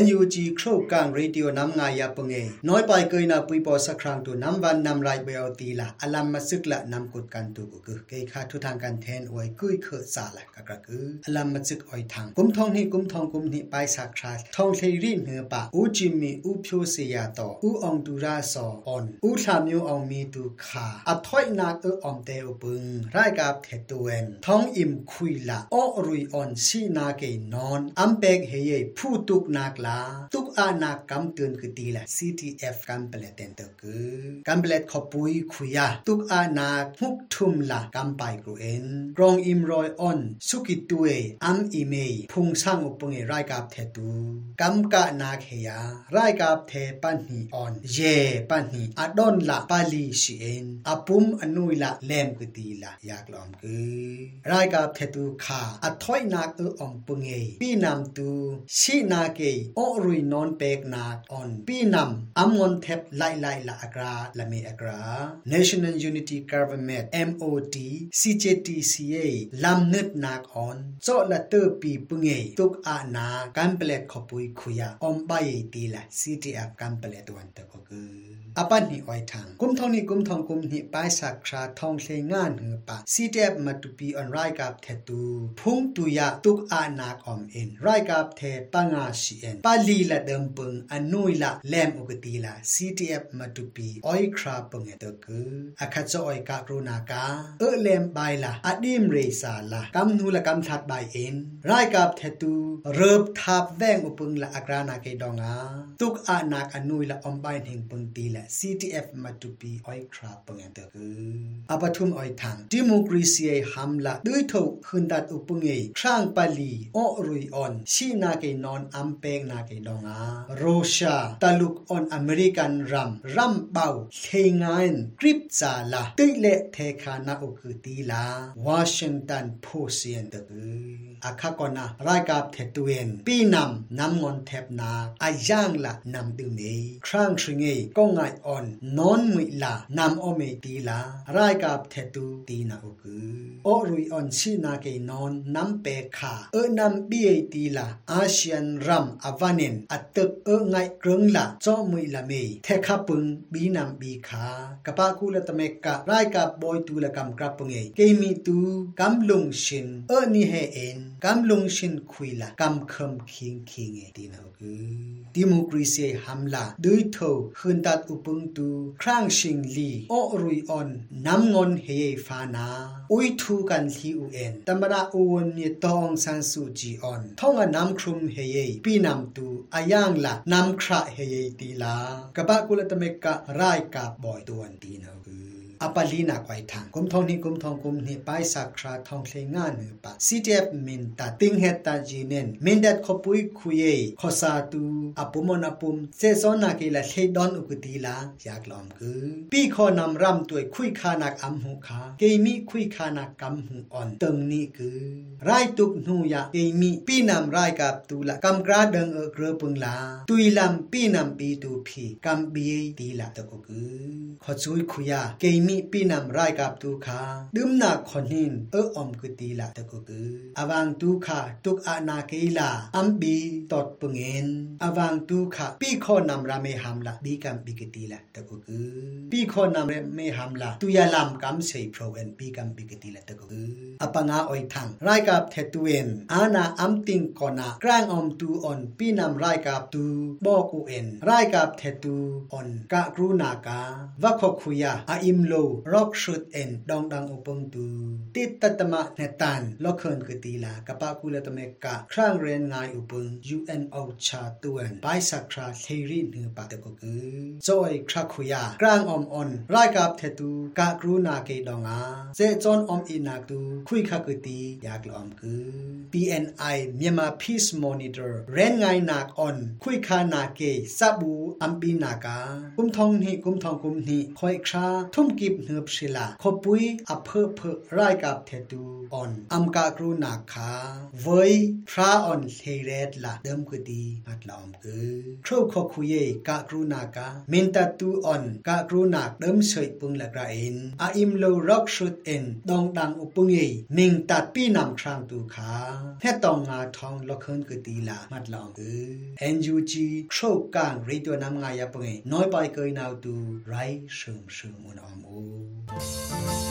NUG ครูกางเรดิโอนำงายาปงเอน้อยไปเกยนาปุยปอสักครั้งตัวนำวันนำไรเบลตีละอลัมมาซึกละนำกดกันตุกกึเกยคาทุทางการแทนอวยกุยเขอสาละกะกะกืออลัมมาซึกออยทางกุมทองนี่กุมทองกุมนี่ไปสักคราทองเทรีเหนือปะอูจิมีอูพิโเสียต่ออูองดูราสอออนอูทามิวองมีตุขาอัถอยนาเอออมเตอปึงไรกับเทตเวนทองอิมคุยละออรุยออนชีนาเกนอนอัมเปกเฮเยผู้ตุกนากลาตุกอานากัมเตือนคือตีละ CTF กัมเปลเตนเตคือกัมเปลตขปุยคุยาตุกอานาพุกทุมละกัมไปกรูเอ็นกรองอิมรอยออนสุกิตุเออัมอีเมยพุงสร้างอุปงเอไรกับเทตูกัมกะนาเคียไรกับเทปันหีออนเยปันหีอดอนละปาลีชีเอ็นอปุมอนุยละเลมคือตีละอยากลอมคือไรกับเทตูขาอถอยนักเอออมปงเอปีนำตูชีนาเกโอรุยนอนเปกนาออนปีนำอัมอนเทปไลไลละอกราละเมอกรา National Unity Government MOD CJTCA ลำนึดนักออนโซละเตอร์ปีปุงเอตุกอานากันเปลตขปุยคุยาอมไปตีละ CTF กันเปลตวันตะก็คืออปันนี่อ้อยทางกุมทองนี่กุมทองกุมนี่ปายสักคราทองเลงานหือปะซีเดบมาตุปีออนไรกับเทตูพุงตุยะตุกอานาคอมเอ็นไรกับเทปังอาชีเอ็นปาลีละเดิมปึงอนุยละแลมอุกตีละ CTF มาตุปีอ้อยคราปงเอตกืออาคัจอ้อยกะรุนากาเอเลมบายละอดิมเรซาละกัมนูละกัมทัดบายเอ็นไรกับเทตูเริบทับแวงอุปงละอากรานาเกดองาตุกอานาคอนุยละอมบายเฮงปึงตีละ CTF มาตุปีอ้อยคราปังเตอคืออปทุมอ้อยทางดิโนาเกดองอาโรชาตลุกออนอเมริกันรัมรัมเบาเทงานกริปซาลาติเลเทคานาอุคือตีลาวอชิงตันโพเซียนตะคืออาคากอนาไรกับเทตุเอนปีนำนำงอนเทปนาอายังละนำดึงเอครางชงเอก็ง่ายออนนอนมุลานำอเมตีลารายกับเทตูตีนาอุกุอรุยออนชินาเกนอนนำเปคาเอนำบีเอตีลาอาเซียนรัมอ avanin atuk e ngai krung la cho mui la me the kha pung bi nam bi kha kapa ku la tame ka rai ka boy tu la kam kra pung e ke mi tu kam lung shin e ni he en kam lung shin khui la kam kham khing khing e tin ho gu democracy hamla dui tho khun tat upung tu krang shing li o rui on nam ngon he fa na ui thu kan thi u en tamara u won ni tong san su ji on thong a nam khrum he ye pi nam กัมคมคิงคิงเอตีนาอุกุดิโม apalina kwai thang kum thong ni kum thong kum ni pai sakra thong thle nga nu pa ctf min ta ting he ta ji nen min dat kho pui khuye kho sa tu apumon apum se so na ke la thle don ukuti la yak lom ku pi kho nam ram tuai khui kha nak am hu kha ke mi khui kha nak kam hu on tung ni ku rai tuk nu ya ke mi pi nam rai kap tu la kam gra dang a gre pung la tui lam pi nam pi tu phi kam bi ti la to ku kho chui khuya ke mi พี่นำไรกาปู่คุยาเกมีมีปีนำรายกับตูขาดึมนาคนินเอออมกตีละตะกุกืออวังตูขาตุกอานาเกลาอัมบีตอดปงเงินอวังตูขาปีขอนำราเมหัมละบีกัมบิกตีละตะกุกือปีขอนำเรเมหัมละตุยาลำกัมเซโปรเอนปีกัมบิกตีละตะกุกืออปังอาออยทังรายกับเทตุเอนอานาอัมติงกอนากลางอมตูออนปีนำรายกับตูบอกูเอ็นรายกับเทตูออนกะกรูนากาวะขคุยาอาอิมโลรอกชุดเอ็นดองดังอุปงตูติดตตมะเนตันลอกเคินกตีลากะปะกุลตเมกะครั้งเรนงายอุปง UNO ชาตวนไปสักคราเทรีนือปะตะกกือจอยคราคุยากลางอมออนรายกับเทตูกะกรูนาเกดองอาเจจอนอมอินาตูคุยขะกตียากลอมกือ PNI Myanmar Peace Monitor เรนงายนักออนคุยคานาเกซับูอัมปีนากากุมทองนี่กุมทองกุมนี่คอยคราทุ่มกีบเนืบศิลาขปุยอเพอเพอรายกับเทตูออนอัมกากรูนาคาเวยพระออนเทเรตละเดิมกดีมัดลอมกือครูขคุเยกากรูนากาเมนตาตูออนกากรูนักเดิมเสยปุงละกราอินอาอิมโลร็อกชุดเอ็นดองดังอุปุงเยมิงตัดปีนำครางตูขาแค่ตองงาทองลอคืนกดีละมัดลอมกือ NUG โชคกางรีตัวนำงายาปุงน้อยไปเกยนาวตูไรเชิงเชิงมุนอมู Música